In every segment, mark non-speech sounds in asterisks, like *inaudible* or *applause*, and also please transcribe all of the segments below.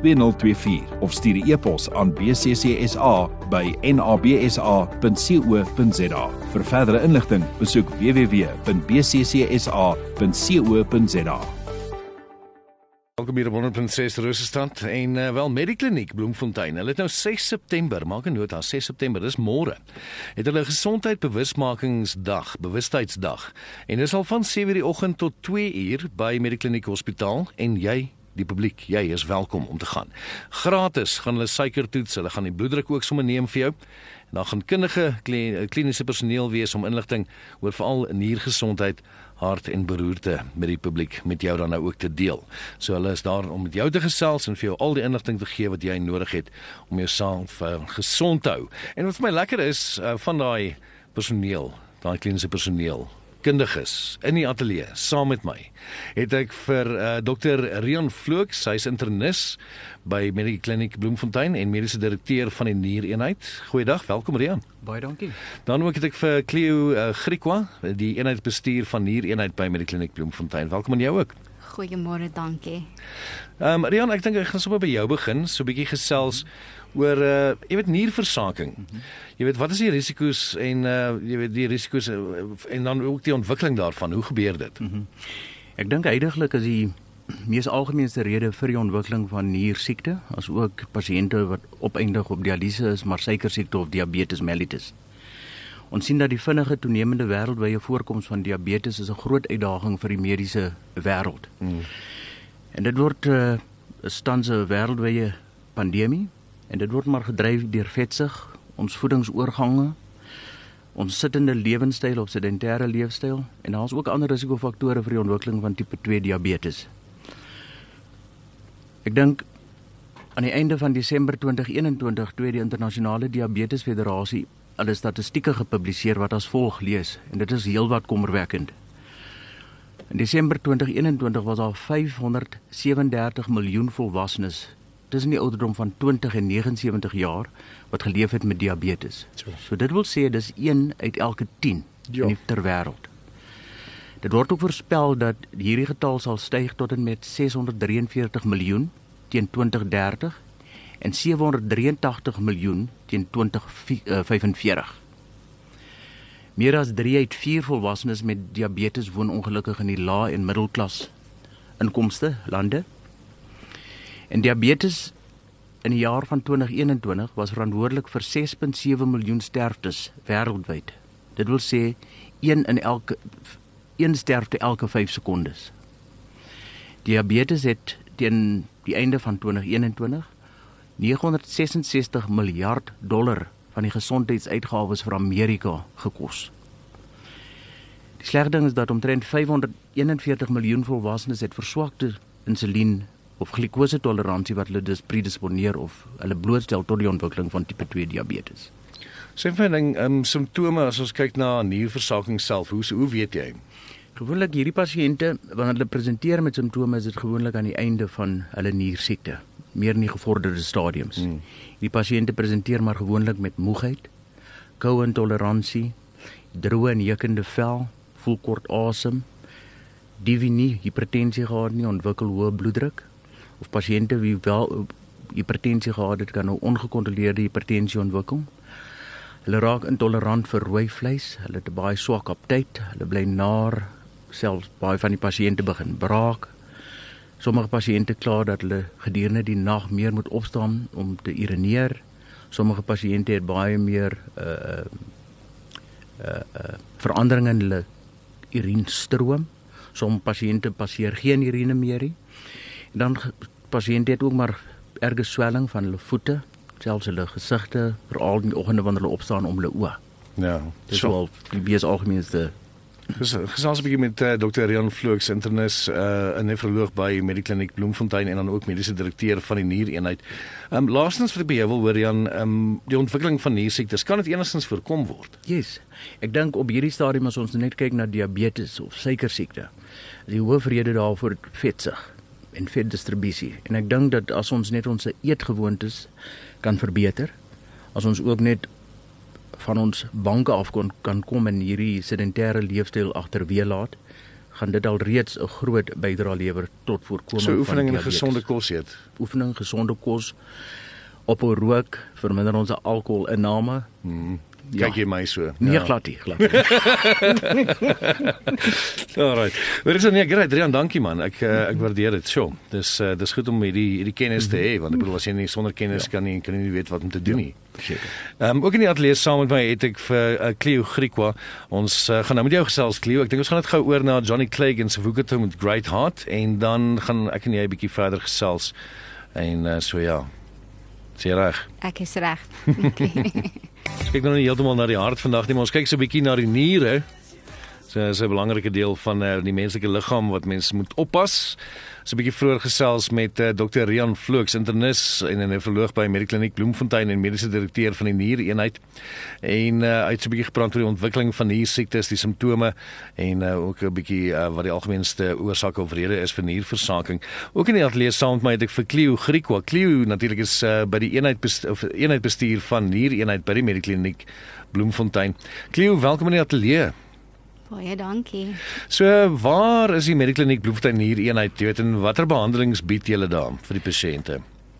2024 of stuur 'n e-pos aan bccsa by nabsa.co.za. Vir verdere inligting, besoek www.bccsa.co.za. Welkom hier op 106 Rosestad en uh, wel Medikliniek Bloemfontein. Hulle het nou 6 September, maak 'n nota, 6 September, dis môre. Het hulle gesondheidsbewusmakingsdag, bewustheidsdag. En dis al van 7:00 die oggend tot 2:00 uur by Medikliniek Hospitaal en jy die publiek, jy is welkom om te gaan. Gratis gaan hulle suiker toets, hulle gaan die bloeddruk ook sommer neem vir jou. En dan gaan kundige kliniese personeel wees om inligting oor veral niergesondheid hart en beroerte met die publiek met jou dan nou ook te deel. So hulle is daar om met jou te gesels en vir jou al die inligting te gee wat jy nodig het om jouself uh, gesond te hou. En wat vir my lekker is uh, van daai personeel, daai kliniese personeel kundiges in die ateljee saam met my het ek vir uh, dokter Rion Vlooks, hy's internis by Medical Clinic Bloemfontein en mediese direkteur van die niereenheid. Goeiedag, welkom Rion. Baie dankie. Dan ook het ek vir Cleo uh, Griekwa, die eenheidsbestuur van niereenheid by Medical Clinic Bloemfontein. Welkom aan jou ook. Goeiemôre, dankie. Ehm um, Rion, ek dink ek gaan sommer by jou begin, so 'n bietjie gesels oor uh jy weet nierversaking. Mm -hmm. Jy weet wat is die risiko's en uh jy weet die risiko's en dan ook die ontwikkeling daarvan. Hoe gebeur dit? Mm -hmm. Ek dink heidaglik is die mees algemeenste rede vir die ontwikkeling van niersiekte, asook pasiënte wat opeindig op dialyse is, maar suikersiekte of diabetes mellitus. Ons sien dat die vinnige toenemende wêreldwye voorkoms van diabetes is 'n groot uitdaging vir die mediese wêreld. Mm. En dit word 'n uh, stanse wêreldwye pandemie En dit word maar gedryf deur vetsig, ons voedingsoorgange, ons sittende lewenstyl of sedentêre leefstyl en daar's ook ander risikofaktore vir die ontwikkeling van tipe 2 diabetes. Ek dink aan die einde van Desember 2021 toe die internasionale diabetes federasie hulle statistieke gepubliseer wat as volg lees en dit is heelwat kommerwekkend. In Desember 2021 was daar 537 miljoen volwassenes tussen die ouderdom van 20 en 79 jaar wat geleef het met diabetes. So dit wil sê dis 1 uit elke 10 ja. in die ter wêreld. Dit word ook voorspel dat hierdie getal sal styg tot en met 643 miljoen teen 2030 en 783 miljoen teen 2045. Meer as 3 uit 4 volwassenes met diabetes woon ongelukkig in die lae en middelklas inkomste lande En diabetes in die jaar van 2021 was verantwoordelik vir 6.7 miljoen sterftes wêreldwyd. Dit wil sê een in elke een sterfte elke 5 sekondes. Diabetes het teen die einde van 2021 966 miljard dollar van die gesondheidsuitgawes vir Amerika gekos. Die slegte ding is dat omtrent 541 miljoen volwassenes het verswakte insulien of glikose toleransie wat hulle dis predisponeer of hulle blootstel tot die ontwikkeling van tipe 2 diabetes. Sien um, simptome as ons kyk na nierversaking self, hoe hoe weet jy? Gewoonlik hierdie pasiënte wanneer hulle presenteer met simptome is dit gewoonlik aan die einde van hulle niersiekte, meer in die gevorderde stadiums. Hmm. Die pasiënte presenteer maar gewoonlik met moegheid, koue intoleransie, droë en jeukende vel, voel kort asem, die nie hipertensie gehad nie, ontwikkel hoë bloeddruk, of pasiënte wie wel hipertensie gehad het kan nou ongekontroleerde hipertensie ontwikkel. Hulle raak intolerant vir rooi vleis, hulle het baie swak aptyt, hulle bly naar, selfs baie van die pasiënte begin braak. Sommige pasiënte kla dat hulle gedurende die nag meer moet opstaan om te urineer. Sommige pasiënte het baie meer uh uh uh veranderinge in hulle urinstroom. Sommige pasiënte passeer geen urine meer nie dan pasiënte het ook maar erge swelling van hulle voete, selfs hulle gesigte, veral in die oggende wanneer hulle opstaan om hulle oë. Ja, dis so. al die bies algemeenste Gesels 'n bietjie met uh, Dr. Rian Vlooks, internis, uh, 'n nefroloog by Medikliniek Bloemfontein en dan ook mediese direkteur van die niereenheid. Ehm um, laastens vir die wil hoor Rian, ehm um, die ontwikkeling van niersiektes, kan dit enigstens voorkom word? Yes. Ek dink op hierdie stadium as ons net kyk na diabetes of suikersiekte, die hoofrede daarvoor vetsug en vetdistribusie. En ek dink dat as ons net ons eetgewoontes kan verbeter, as ons ook net van ons banke af kon kan kom en hierdie sedentêre leefstyl agterweë laat, gaan dit al reeds 'n groot bydrae lewer tot voorkoming so, van oefening en gesonde kos eet. Oefening, gesonde kos op 'n rook verminder ons alkoholinname. Mm. Kyk jy my so? Nee, ja. glad nie, glad nie. *laughs* Alright. Maar dis nee, great, Adrian, dankie man. Ek uh, ek waardeer dit. Sjoe. Dis uh, dis goed om hierdie hierdie kennis te hê want ek bedoel as jy nie sonder kennis ja. kan nie kan jy nie weet wat om te doen nie. Ehm um, ook in die ateljee saam met my het ek vir uh, Cleo Griekwa. Ons uh, gaan nou met jou gesels Cleo. Ek dink ons gaan dit gou oor na Johnny Clegg en Savukato met Great Heart en dan gaan ek en jy 'n bietjie verder gesels. En uh, so ja. Sien reg. Ek is reg. *laughs* *laughs* Ons kyk nou nie heeltemal na die hart vandag nie, maar ons kyk so 'n bietjie na die niere. So, dit is 'n belangrike deel van uh, die menslike liggaam wat mense moet oppas so 'n bietjie vroeër gesels met uh, eh, Dr. Rian Vlooks, internis en 'n nefroloog by Medikliniek Bloemfontein en mediese direkteur van die niereenheid. En uh, hy het so 'n bietjie gepraat oor die ontwikkeling van niersiektes, die simptome en uh, ook 'n bietjie uh, wat die algemeenste oorsake of rede is vir nierversaking. Ook in die ateljee saam met my het ek vir Cleo Griekwa. Cleo natuurlik is uh, by die eenheid bestuur, of eenheid bestuur van niereenheid by die Medikliniek Bloemfontein. Cleo, welkom in die ateljee. Baie dankie. So waar is die Medikliniek Bloemfontein hier eenheid? Jy weet en watter behandelings bied julle daar vir die pasiënte?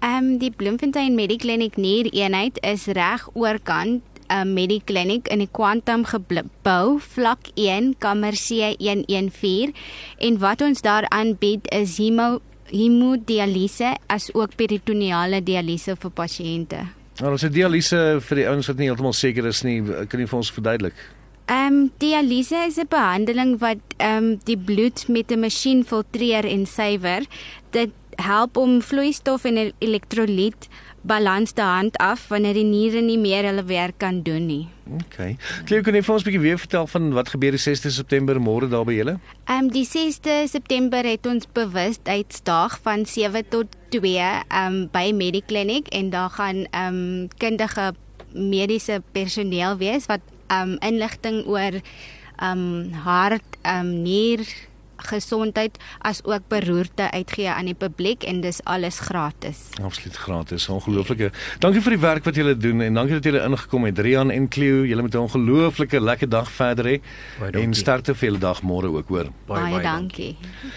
Ehm um, die Bloemfontein Medikliniek hier eenheid is reg oorkant uh, Medikliniek in die Quantum gebou vlak 1 kamer C114 en wat ons daar aanbied is hemo hemodialise as ook peritoneale dialise vir pasiënte. Nou, ons het dialise vir die ouens wat nie heeltemal seker is nie, kan jy vir ons verduidelik? Ehm um, dialyse is 'n behandeling wat ehm um, die bloed met 'n masjien filtreer en suiwer. Dit help om vloeistof en elektrolyt balans te hand af wanneer die niere nie meer hulle werk kan doen nie. OK. Klink kan jy vir ons 'n bietjie weer vertel van wat gebeur die 6de September môre daar by julle? Ehm um, die 6de September het ons bewustheidsdag van 7 tot 2 ehm um, by Mediclinic en daar gaan ehm um, kundige mediese personeel wees wat um inligting oor um hart, um nier gesondheid as ook beroerte uitgee aan die publiek en dis alles gratis. Absoluut gratis. Ongelooflike. Dankie vir die werk wat julle doen en dankie dat julle ingekom het Rian en Cleo. Julle moet 'n ongelooflike lekker dag verder hê. En sterkte vir julle dag môre ook hoor. Baie baie, baie dankie. dankie.